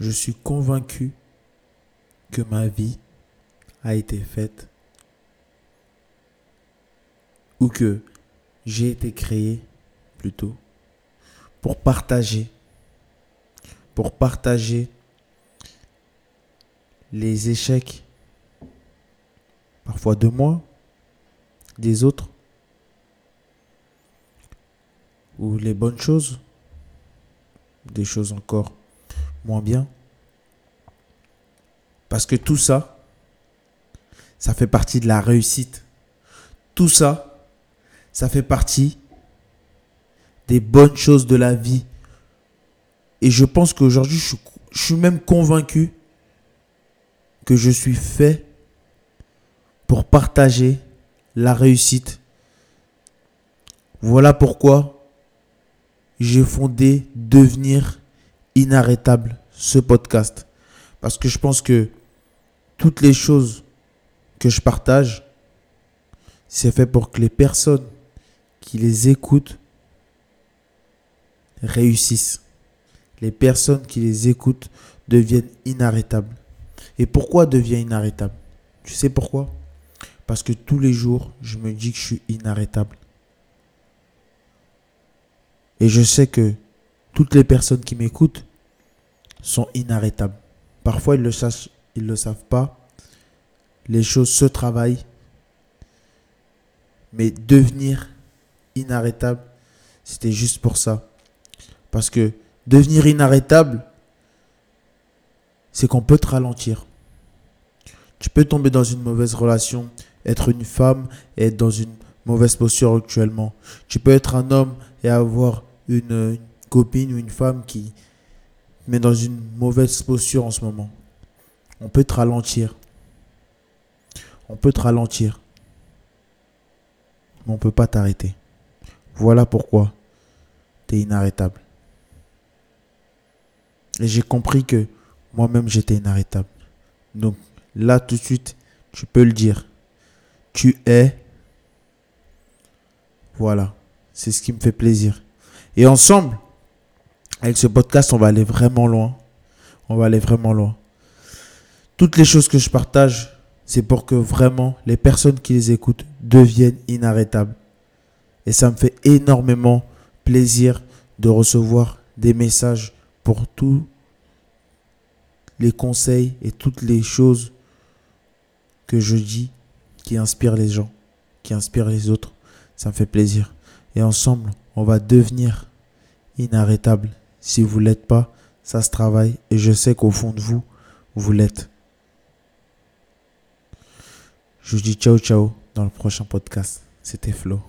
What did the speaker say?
je suis convaincu que ma vie a été faite ou que j'ai été créé plutôt pour partager pour partager les échecs parfois de moi des autres ou les bonnes choses des choses encore moins bien. Parce que tout ça, ça fait partie de la réussite. Tout ça, ça fait partie des bonnes choses de la vie. Et je pense qu'aujourd'hui, je, suis même convaincu que je suis fait pour partager la réussite. Voilà pourquoi j'ai fondé Devenir inarrêtable ce podcast. Parce que je pense que toutes les choses que je partage, c'est fait pour que les personnes qui les écoutent réussissent. Les personnes qui les écoutent deviennent inarrêtables. Et pourquoi devient inarrêtable Tu sais pourquoi? Parce que tous les jours, je me dis que je suis inarrêtable. Et je sais que toutes les personnes qui m'écoutent sont inarrêtables. Parfois, ils ne le, le savent pas. Les choses se travaillent. Mais devenir inarrêtable, c'était juste pour ça. Parce que devenir inarrêtable, c'est qu'on peut te ralentir. Tu peux tomber dans une mauvaise relation, être une femme et être dans une mauvaise posture actuellement. Tu peux être un homme et avoir une, copine ou une femme qui met dans une mauvaise posture en ce moment. On peut te ralentir. On peut te ralentir. Mais on ne peut pas t'arrêter. Voilà pourquoi tu es inarrêtable. Et j'ai compris que moi-même j'étais inarrêtable. Donc là tout de suite, tu peux le dire. Tu es. Voilà. C'est ce qui me fait plaisir. Et ensemble, avec ce podcast, on va aller vraiment loin. On va aller vraiment loin. Toutes les choses que je partage, c'est pour que vraiment les personnes qui les écoutent deviennent inarrêtables. Et ça me fait énormément plaisir de recevoir des messages pour tous les conseils et toutes les choses que je dis qui inspirent les gens, qui inspirent les autres. Ça me fait plaisir. Et ensemble, on va devenir inarrêtable. Si vous l'êtes pas, ça se travaille et je sais qu'au fond de vous, vous l'êtes. Je vous dis ciao ciao dans le prochain podcast. C'était Flo.